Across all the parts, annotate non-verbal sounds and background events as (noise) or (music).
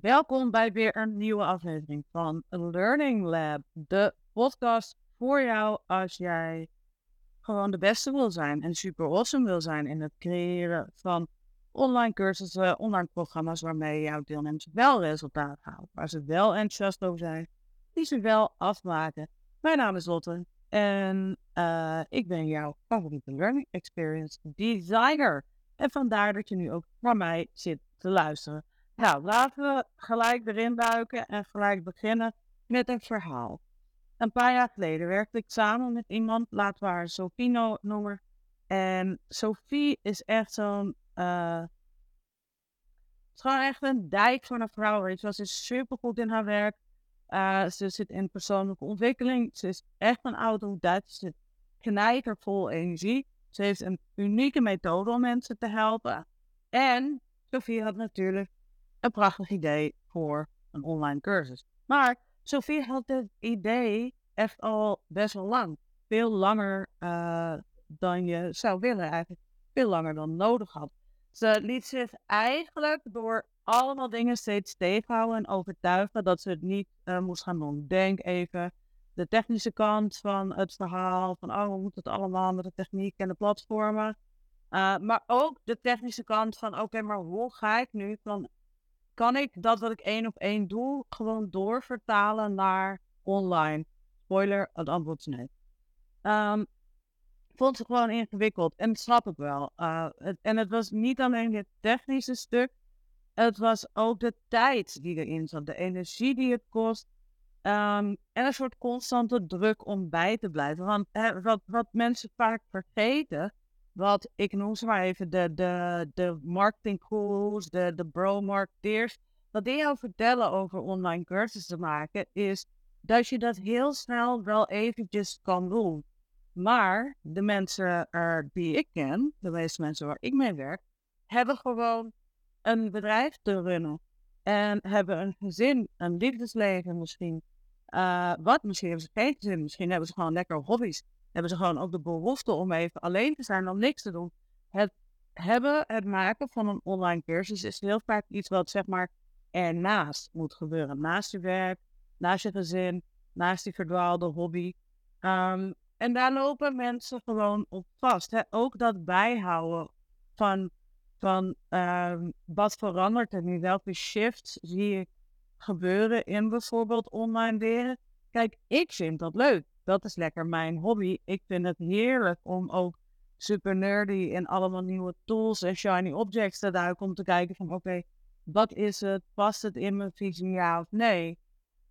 Welkom bij weer een nieuwe aflevering van Learning Lab, de podcast voor jou als jij gewoon de beste wil zijn en super awesome wil zijn in het creëren van online cursussen, online programma's waarmee jouw deelnemers wel resultaat halen, waar ze wel enthousiast over zijn, die ze wel afmaken. Mijn naam is Lotte en uh, ik ben jouw favoriete learning experience designer. En vandaar dat je nu ook naar mij zit te luisteren. Nou, laten we gelijk erin duiken en gelijk beginnen met een verhaal. Een paar jaar geleden werkte ik samen met iemand, laten we haar Sophie noemen. En Sophie is echt zo'n. Uh, is gewoon echt een dijk van een vrouw. Ze is super goed in haar werk. Uh, ze zit in persoonlijke ontwikkeling. Ze is echt een autodidacte. Ze zit knijtervol energie. Ze heeft een unieke methode om mensen te helpen. En Sophie had natuurlijk een prachtig idee voor een online cursus. Maar Sophie had het idee echt al best wel lang. Veel langer uh, dan je zou willen eigenlijk. Veel langer dan nodig had. Ze liet zich eigenlijk door allemaal dingen steeds tegenhouden en overtuigen dat ze het niet uh, moest gaan doen. Denk even de technische kant van het verhaal. Van oh, we moeten het allemaal met de techniek en de platformen. Uh, maar ook de technische kant van oké, maar hoe ga ik nu van kan ik dat wat ik één op één doe, gewoon doorvertalen naar online? Spoiler, het antwoord is nee. Um, vond ze gewoon ingewikkeld. En snap ik wel. Het, en het was niet alleen het technische stuk. Het was ook de tijd die erin zat. De energie die het kost. Um, en een soort constante druk om bij te blijven. Want wat, wat mensen vaak vergeten wat ik noem ze maar even de, de, de marketingcalls, de, de bro-marketeers, wat die jou vertellen over online cursussen maken, is dat je dat heel snel wel eventjes kan doen. Maar de mensen er die ik ken, de meeste mensen waar ik mee werk, hebben gewoon een bedrijf te runnen. En hebben een gezin, een liefdesleven misschien. Uh, wat? Misschien hebben ze geen gezin, misschien hebben ze gewoon lekker hobby's hebben ze gewoon ook de behoefte om even alleen te zijn, om niks te doen. Het hebben, het maken van een online cursus is heel vaak iets wat zeg maar ernaast moet gebeuren. Naast je werk, naast je gezin, naast die verdwaalde hobby. Ehm, en daar lopen mensen gewoon op vast. Hè? Ook dat bijhouden van, van um, wat verandert er nu? Welke shifts zie ik gebeuren in bijvoorbeeld online leren? Kijk, ik vind dat leuk dat is lekker mijn hobby. Ik vind het heerlijk om ook super nerdy in allemaal nieuwe tools en shiny objects te duiken. Om te kijken van oké, wat is het? Past het in mijn visie ja of nee?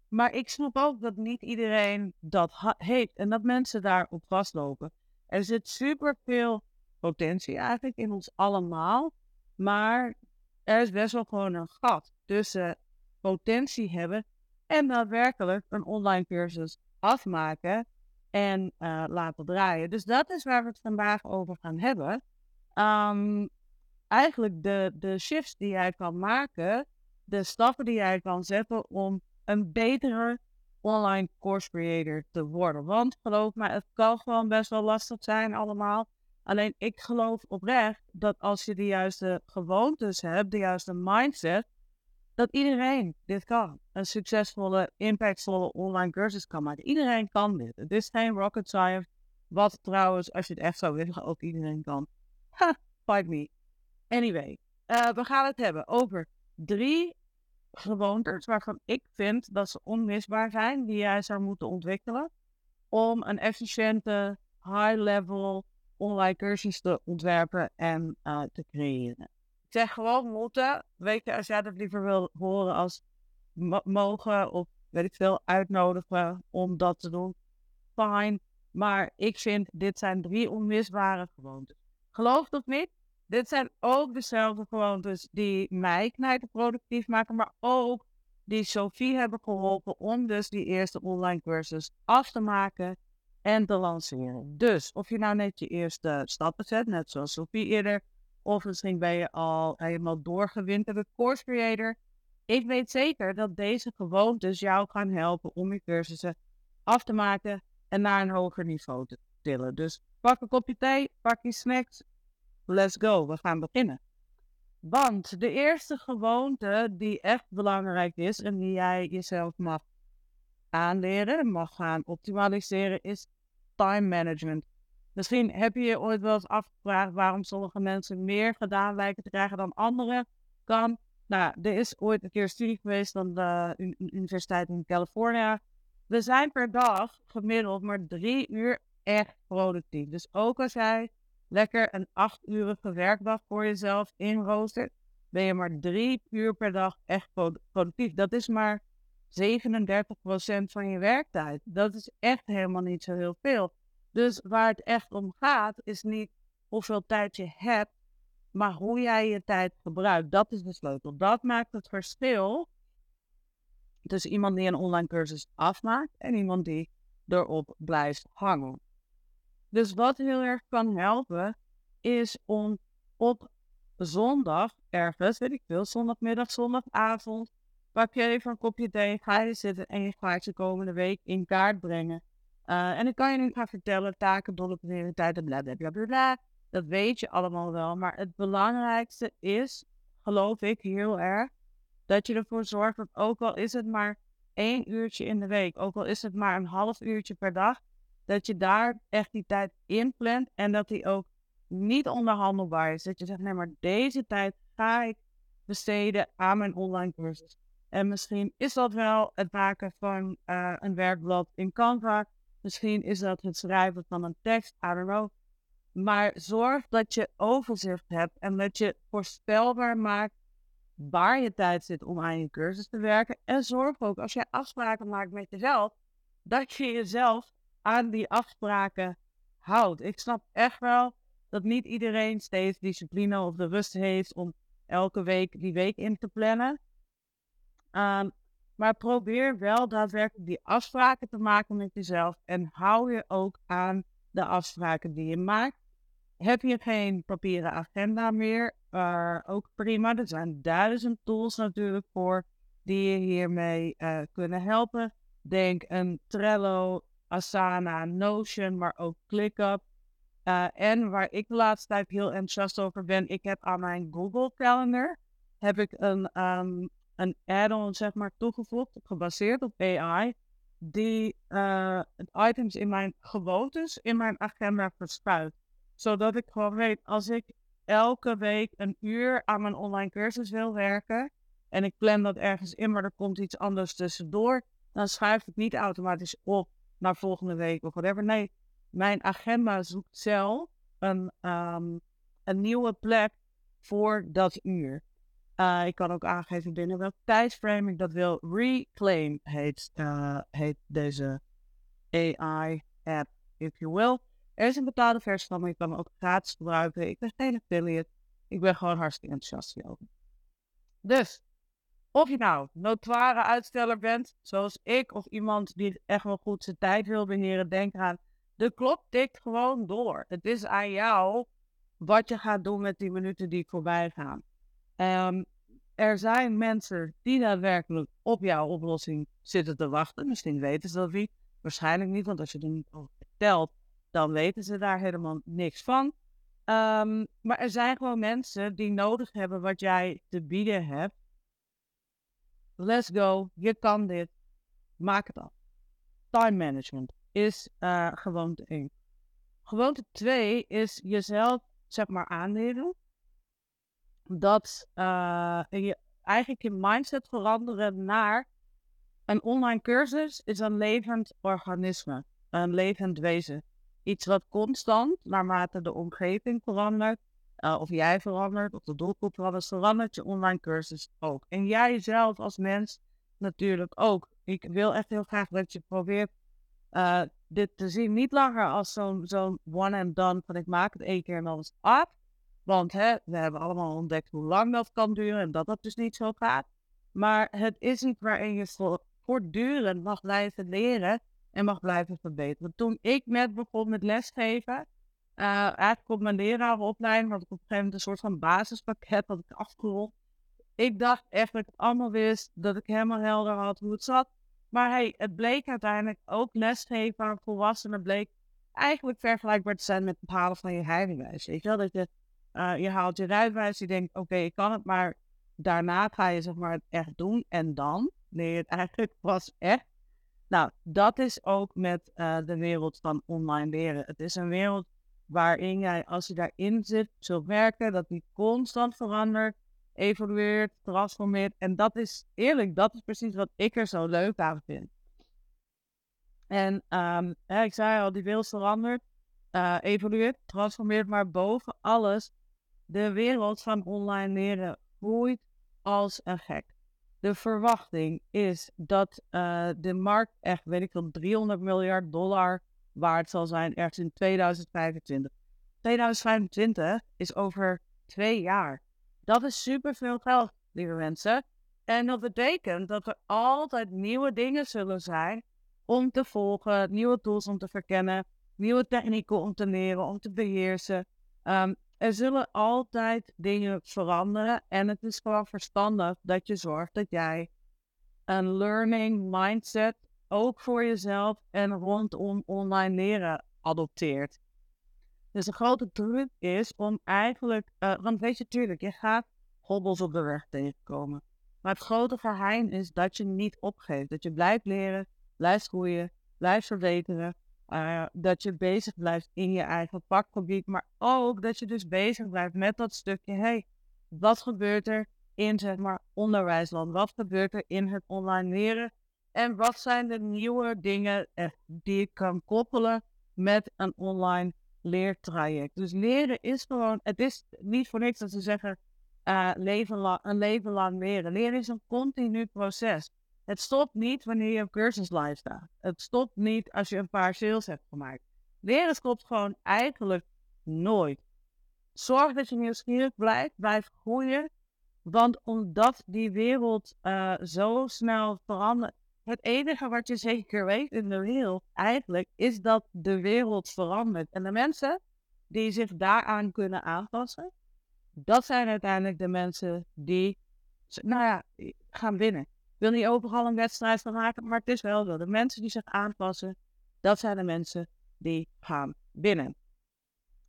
Maar ik snap ook dat niet iedereen dat heeft en dat mensen daarop vastlopen. Er zit super veel potentie eigenlijk in ons allemaal. Maar er is best wel gewoon een gat tussen potentie hebben en daadwerkelijk een online cursus afmaken en uh, laten draaien. Dus dat is waar we het vandaag over gaan hebben. Um, eigenlijk de, de shifts die jij kan maken, de stappen die jij kan zetten om een betere online course creator te worden. Want geloof me, het kan gewoon best wel lastig zijn allemaal. Alleen ik geloof oprecht dat als je de juiste gewoontes hebt, de juiste mindset, dat iedereen dit kan. Een succesvolle, impactvolle online cursus kan maken. Iedereen kan dit. Het is geen rocket science. Wat trouwens, als je het echt zou willen, ook iedereen kan. Ha, fight me. Anyway, uh, we gaan het hebben over drie gewoontes waarvan ik vind dat ze onmisbaar zijn, die jij zou moeten ontwikkelen om een efficiënte, high-level online cursus te ontwerpen en uh, te creëren zeg gewoon moeten. Weet je, als jij dat liever wil horen als mogen of weet ik veel, uitnodigen om dat te doen, fine. Maar ik vind, dit zijn drie onmisbare gewoontes. Geloof het of niet? Dit zijn ook dezelfde gewoontes die mij knijten productief maken, maar ook die Sophie hebben geholpen om dus die eerste online cursus af te maken en te lanceren. Dus of je nou net je eerste stappen zet, net zoals Sophie eerder of misschien ben je al helemaal doorgewinterde course creator. Ik weet zeker dat deze gewoontes jou gaan helpen om je cursussen af te maken en naar een hoger niveau te tillen. Dus pak een kopje thee, pak je snacks. Let's go, we gaan beginnen. Want de eerste gewoonte die echt belangrijk is en die jij jezelf mag aanleren, mag gaan optimaliseren, is time management. Misschien heb je je ooit wel eens afgevraagd waarom sommige mensen meer gedaan lijken te krijgen dan anderen. Kan. Nou, er is ooit een keer een studie geweest van de Universiteit in California. We zijn per dag gemiddeld maar drie uur echt productief. Dus ook als jij lekker een acht urige werkdag voor jezelf inroostert, ben je maar drie uur per dag echt productief. Dat is maar 37% van je werktijd. Dat is echt helemaal niet zo heel veel. Dus waar het echt om gaat, is niet hoeveel tijd je hebt, maar hoe jij je tijd gebruikt. Dat is de sleutel. Dat maakt het verschil tussen iemand die een online cursus afmaakt en iemand die erop blijft hangen. Dus wat heel erg kan helpen, is om op zondag ergens, weet ik veel, zondagmiddag, zondagavond, pak je even een kopje thee, ga je zitten en je gaat je komende week in kaart brengen. Uh, en ik kan je nu gaan vertellen, taken, dolle prioriteiten, bla bla bla bla. Dat weet je allemaal wel. Maar het belangrijkste is, geloof ik heel erg, dat je ervoor zorgt dat ook al is het maar één uurtje in de week, ook al is het maar een half uurtje per dag, dat je daar echt die tijd in plant en dat die ook niet onderhandelbaar is. Dat je zegt, nee, maar deze tijd ga ik besteden aan mijn online cursus. En misschien is dat wel het maken van uh, een werkblad in Canva. Misschien is dat het schrijven van een tekst, I don't know. Maar zorg dat je overzicht hebt en dat je voorspelbaar maakt waar je tijd zit om aan je cursus te werken. En zorg ook als je afspraken maakt met jezelf, dat je jezelf aan die afspraken houdt. Ik snap echt wel dat niet iedereen steeds discipline of de rust heeft om elke week die week in te plannen. Um, maar probeer wel daadwerkelijk die afspraken te maken met jezelf en hou je ook aan de afspraken die je maakt. Heb je geen papieren agenda meer? Uh, ook prima. Er zijn duizend tools natuurlijk voor die je hiermee uh, kunnen helpen. Denk een Trello, Asana, Notion, maar ook ClickUp. Uh, en waar ik de laatste tijd heel enthousiast over ben, ik heb aan mijn Google Calendar heb ik een, um, een add-on zeg maar toegevoegd, gebaseerd op AI, die uh, items in mijn gewoontes in mijn agenda verspuit. Zodat ik gewoon weet, als ik elke week een uur aan mijn online cursus wil werken en ik plan dat ergens in, maar er komt iets anders tussendoor, dan schuif ik niet automatisch op naar volgende week of whatever. Nee, mijn agenda zoekt zelf een, um, een nieuwe plek voor dat uur. Uh, ik kan ook aangeven binnen welk tijdsframe ik dat wil. Reclaim heet, uh, heet deze AI-app, if you will. Er is een betaalde versie van, maar je kan hem ook gratis gebruiken. Ik ben geen affiliate. Ik ben gewoon hartstikke enthousiast hierover. Dus, of je nou notoire uitsteller bent, zoals ik, of iemand die echt wel goed zijn tijd wil beheren, denk aan, de klok tikt gewoon door. Het is aan jou wat je gaat doen met die minuten die voorbij gaan. Um, er zijn mensen die daadwerkelijk op jouw oplossing zitten te wachten. Misschien weten ze dat niet. Waarschijnlijk niet, want als je er niet over vertelt, dan weten ze daar helemaal niks van. Um, maar er zijn gewoon mensen die nodig hebben wat jij te bieden hebt. Let's go, je kan dit. Maak het af. Time management is uh, gewoonte 1. Gewoonte 2 is jezelf, zeg maar, aanleren dat uh, je eigenlijk je mindset veranderen naar een online cursus is een levend organisme, een levend wezen. Iets wat constant, naarmate de omgeving verandert, uh, of jij verandert, of de doelgroep verandert, verandert je online cursus ook. En jij zelf als mens natuurlijk ook. Ik wil echt heel graag dat je probeert uh, dit te zien. Niet langer als zo'n one and done van ik maak het één keer en dan is af. Want hè, we hebben allemaal ontdekt hoe lang dat kan duren en dat dat dus niet zo gaat. Maar het is iets waarin je voortdurend mag blijven leren en mag blijven verbeteren. Toen ik net begon met lesgeven, uh, eigenlijk op mijn lerarenopleiding, had ik op een gegeven moment een soort van basispakket dat ik afgerond. Ik dacht echt dat ik het allemaal wist, dat ik helemaal helder had hoe het zat. Maar hey, het bleek uiteindelijk ook lesgeven aan volwassenen bleek eigenlijk vergelijkbaar te zijn met het halen van je rijbewijs. Weet je wel, dat je eh, je haalt je rijbewijs, je denkt, oké, ik kan het, maar daarna ga je zeg maar het echt doen en dan je het eigenlijk (laughs) pas echt. Nou, dat is ook met uh, de wereld van online leren. Het is een wereld waarin jij, als je daarin zit, zult merken dat die constant verandert, evolueert, transformeert. En dat is eerlijk, dat is precies wat ik er zo leuk aan vind. En hè, ik zei al, die wereld verandert, uh, evolueert, transformeert, maar boven alles, de wereld van online leren groeit als een gek. De verwachting is dat uh, de markt echt, weet ik veel, 300 miljard dollar waard zal zijn ergens in 2025. 2025 is over twee jaar. Dat is superveel geld, lieve mensen. En dat betekent dat er altijd nieuwe dingen zullen zijn om te volgen, nieuwe tools om te verkennen, nieuwe technieken om te leren, om te beheersen. Um, er zullen altijd dingen veranderen en het is gewoon verstandig dat je zorgt dat jij een learning mindset ook voor jezelf en rondom online leren adopteert. Dus de grote truc is om eigenlijk, uh, want weet je, tuurlijk, je gaat hobbels op de weg tegenkomen. Maar het grote geheim is dat je niet opgeeft. Dat je blijft leren, blijft groeien, blijft verbeteren. Uh, dat je bezig blijft in je eigen vakgebied. Maar ook dat je dus bezig blijft met dat stukje. hey, wat gebeurt er in zeg maar onderwijsland? Wat gebeurt er in het online leren? En wat zijn de nieuwe dingen eh, die ik kan koppelen met een online leertraject? Dus leren is gewoon, het is niet voor niks dat ze zeggen uh, leven lang, een leven lang leren. Leren is een continu proces. Het stopt niet wanneer je op cursus live staat. Het stopt niet als je een paar sales hebt gemaakt. Leren stopt gewoon eigenlijk nooit. Zorg dat je nieuwsgierig blijft, blijf groeien. Want omdat die wereld uh, zo snel verandert, het enige wat je zeker weet in de wereld eigenlijk is dat de wereld verandert. En de mensen die zich daaraan kunnen aanpassen, dat zijn uiteindelijk de mensen die, nou ja, gaan winnen. Wil niet overal een wedstrijd van maken, maar het is wel zo. De mensen die zich aanpassen, dat zijn de mensen die gaan winnen.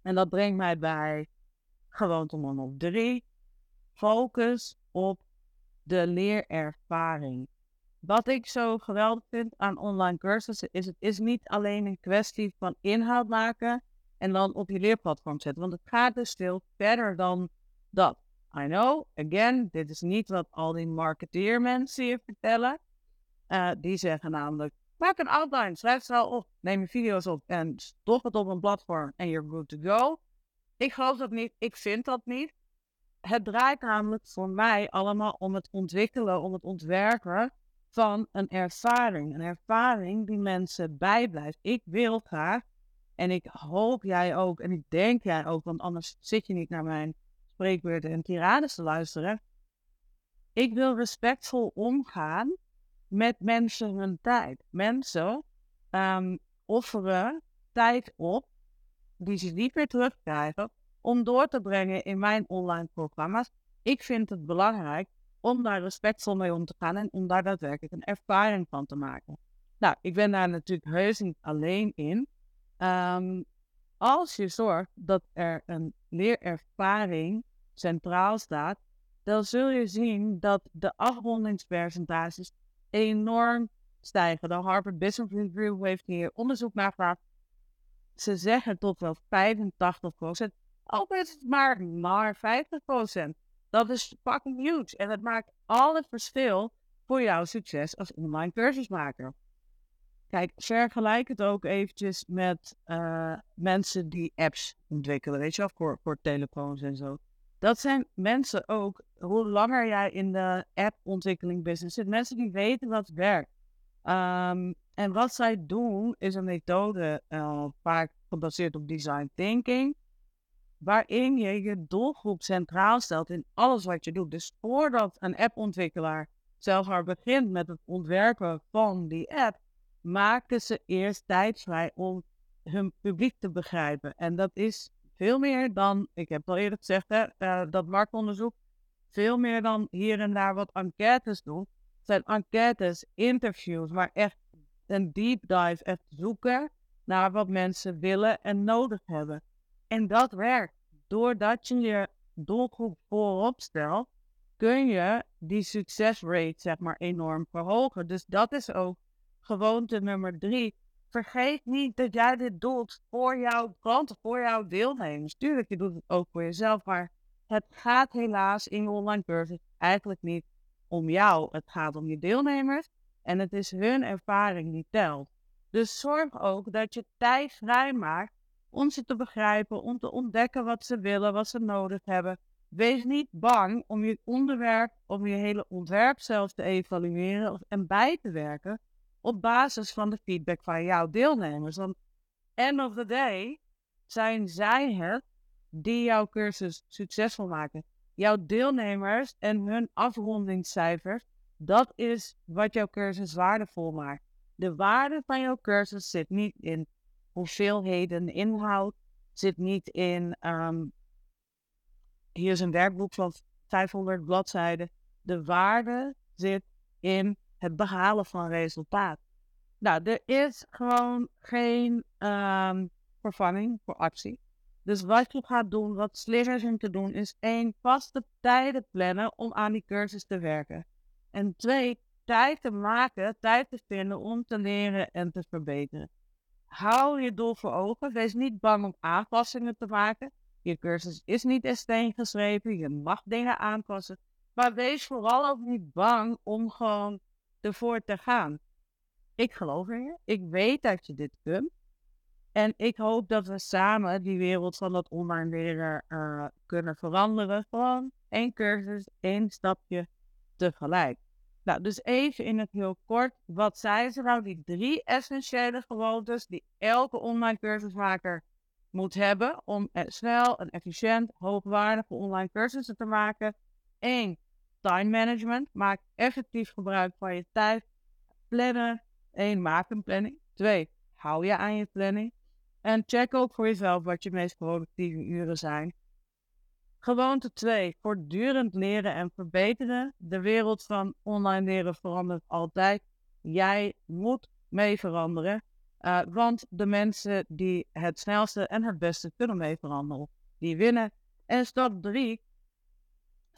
En dat brengt mij bij gewoonte nummer drie. Focus op de leerervaring. Wat ik zo geweldig vind aan online cursussen is, het is niet alleen een kwestie van inhoud maken en dan op je leerplatform zetten. Want het gaat dus veel verder dan dat. I know, again, dit is niet wat al die marketeermensen je vertellen. Uh, die zeggen namelijk, maak een outline, schrijf het al op, neem je video's op en stop het op een platform en you're good to go. Ik geloof dat niet, ik vind dat niet. Het draait namelijk voor mij allemaal om het ontwikkelen, om het ontwerpen van een ervaring. Een ervaring die mensen bijblijft. Ik wil graag, en ik hoop jij ook, en ik denk jij ook, want anders zit je niet naar mijn en tirades te luisteren. Ik wil respectvol omgaan met mensen hun tijd. Mensen um, offeren tijd op die ze niet meer terugkrijgen om door te brengen in mijn online programma's. Ik vind het belangrijk om daar respectvol mee om te gaan en om daar daadwerkelijk een ervaring van te maken. Nou, ik ben daar natuurlijk heus niet alleen in. Um, als je zorgt dat er een leerervaring centraal staat, dan zul je zien dat de afrondingspercentages enorm stijgen. De Harvard Business Review heeft hier onderzoek naar gedaan. Ze zeggen tot wel 85%. Ook is het maar, maar 50%. Dat is fucking huge. En het maakt al het verschil voor jouw succes als online cursusmaker. Kijk, vergelijk het ook eventjes met uh, mensen die apps ontwikkelen, weet je wel, voor telefoons en zo. Dat zijn mensen ook, hoe langer jij in de app-ontwikkeling business zit, mensen die weten wat werkt. Um, en wat zij doen is een methode, uh, vaak gebaseerd op design thinking, waarin je je doelgroep centraal stelt in alles wat je doet. Dus voordat een appontwikkelaar zelf maar begint met het ontwerpen van die app, maken ze eerst tijd vrij om hun publiek te begrijpen. En dat is veel meer dan, ik heb al eerder gezegd, hè, uh, dat marktonderzoek, veel meer dan hier en daar wat enquêtes doen. Het zijn enquêtes, interviews, maar echt een deep dive, echt zoeken naar wat mensen willen en nodig hebben. En dat werkt. doordat je je doelgroep voorop stelt, kun je die succesrate zeg maar enorm verhogen. Dus dat is ook gewoonte nummer drie. Vergeet niet dat jij dit doet voor jouw klanten, voor jouw deelnemers. Tuurlijk, je doet het ook voor jezelf, maar het gaat helaas in online cursus eigenlijk niet om jou. Het gaat om je deelnemers en het is hun ervaring die telt. Dus zorg ook dat je tijd vrijmaakt om ze te begrijpen, om te ontdekken wat ze willen, wat ze nodig hebben. Wees niet bang om je onderwerp, om je hele ontwerp zelf te evalueren en bij te werken op basis van de feedback van jouw deelnemers. Want end of the day zijn zij het die jouw cursus succesvol maken. Jouw deelnemers en hun afrondingscijfers, dat is wat jouw cursus waardevol maakt. De waarde van jouw cursus zit niet in hoeveelheden inhoud, zit niet in um, hier is een werkboek van 500 bladzijden. De waarde zit in het behalen van resultaat. Nou, er is gewoon geen um, vervanging voor actie. Dus wat je gaat doen, wat slimmer is te doen, is één, vaste tijden plannen om aan die cursus te werken. En twee, tijd te maken, tijd te vinden om te leren en te verbeteren. Hou je doel voor ogen. Wees niet bang om aanpassingen te maken. Je cursus is niet in steen geschreven. Je mag dingen aanpassen. Maar wees vooral ook niet bang om gewoon ervoor te gaan. Ik geloof in je. Ik weet dat je dit kunt. En ik hoop dat we samen die wereld van dat online leren uh, kunnen veranderen. Gewoon één cursus, één stapje tegelijk. Nou, dus even in het heel kort. Wat zijn ze nou, die drie essentiële gewoontes die elke online cursusmaker moet hebben om snel en efficiënt hoogwaardige online cursussen te maken? Eén, time management. Maak effectief gebruik van je tijd. Plannen. Eén, maak een planning. Twee, hou je aan je planning. En check ook voor jezelf wat je meest productieve uren zijn. Gewoonte 2. Voortdurend leren en verbeteren. De wereld van online leren verandert altijd. Jij moet mee veranderen. Uh, want de mensen die het snelste en het beste kunnen mee veranderen, die winnen. En stap 3.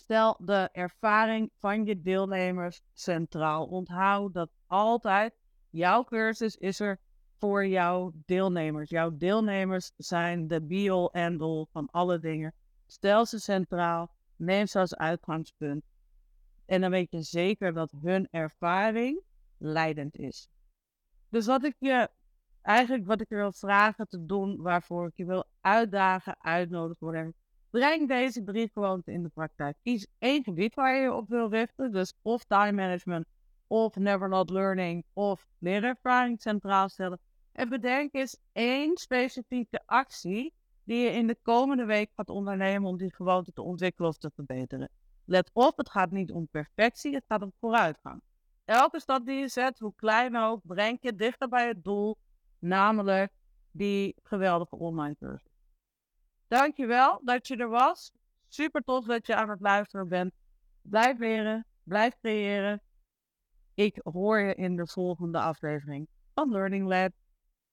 Stel de ervaring van je deelnemers centraal. Onthoud dat altijd jouw cursus is er voor jouw deelnemers. Jouw deelnemers zijn de be-all end-all van alle dingen. Stel ze centraal, neem ze als uitgangspunt. En dan weet je zeker dat hun ervaring leidend is. Dus wat ik je eigenlijk wat ik je wil vragen te doen, waarvoor ik je wil uitdagen, uitnodigen. Breng deze drie gewoonten in de praktijk. Kies één gebied waar je op wil richten. Dus of time management, of never not learning, of leerervaring centraal stellen. En bedenk eens één specifieke actie die je in de komende week gaat ondernemen om die gewoonte te ontwikkelen of te verbeteren. Let op, het gaat niet om perfectie, het gaat om vooruitgang. Elke stap die je zet, hoe klein ook, brengt je dichter bij het doel, namelijk die geweldige online cursus. Dankjewel dat je er was. Super tof dat je aan het luisteren bent. Blijf leren, blijf creëren. Ik hoor je in de volgende aflevering van Learning Lab.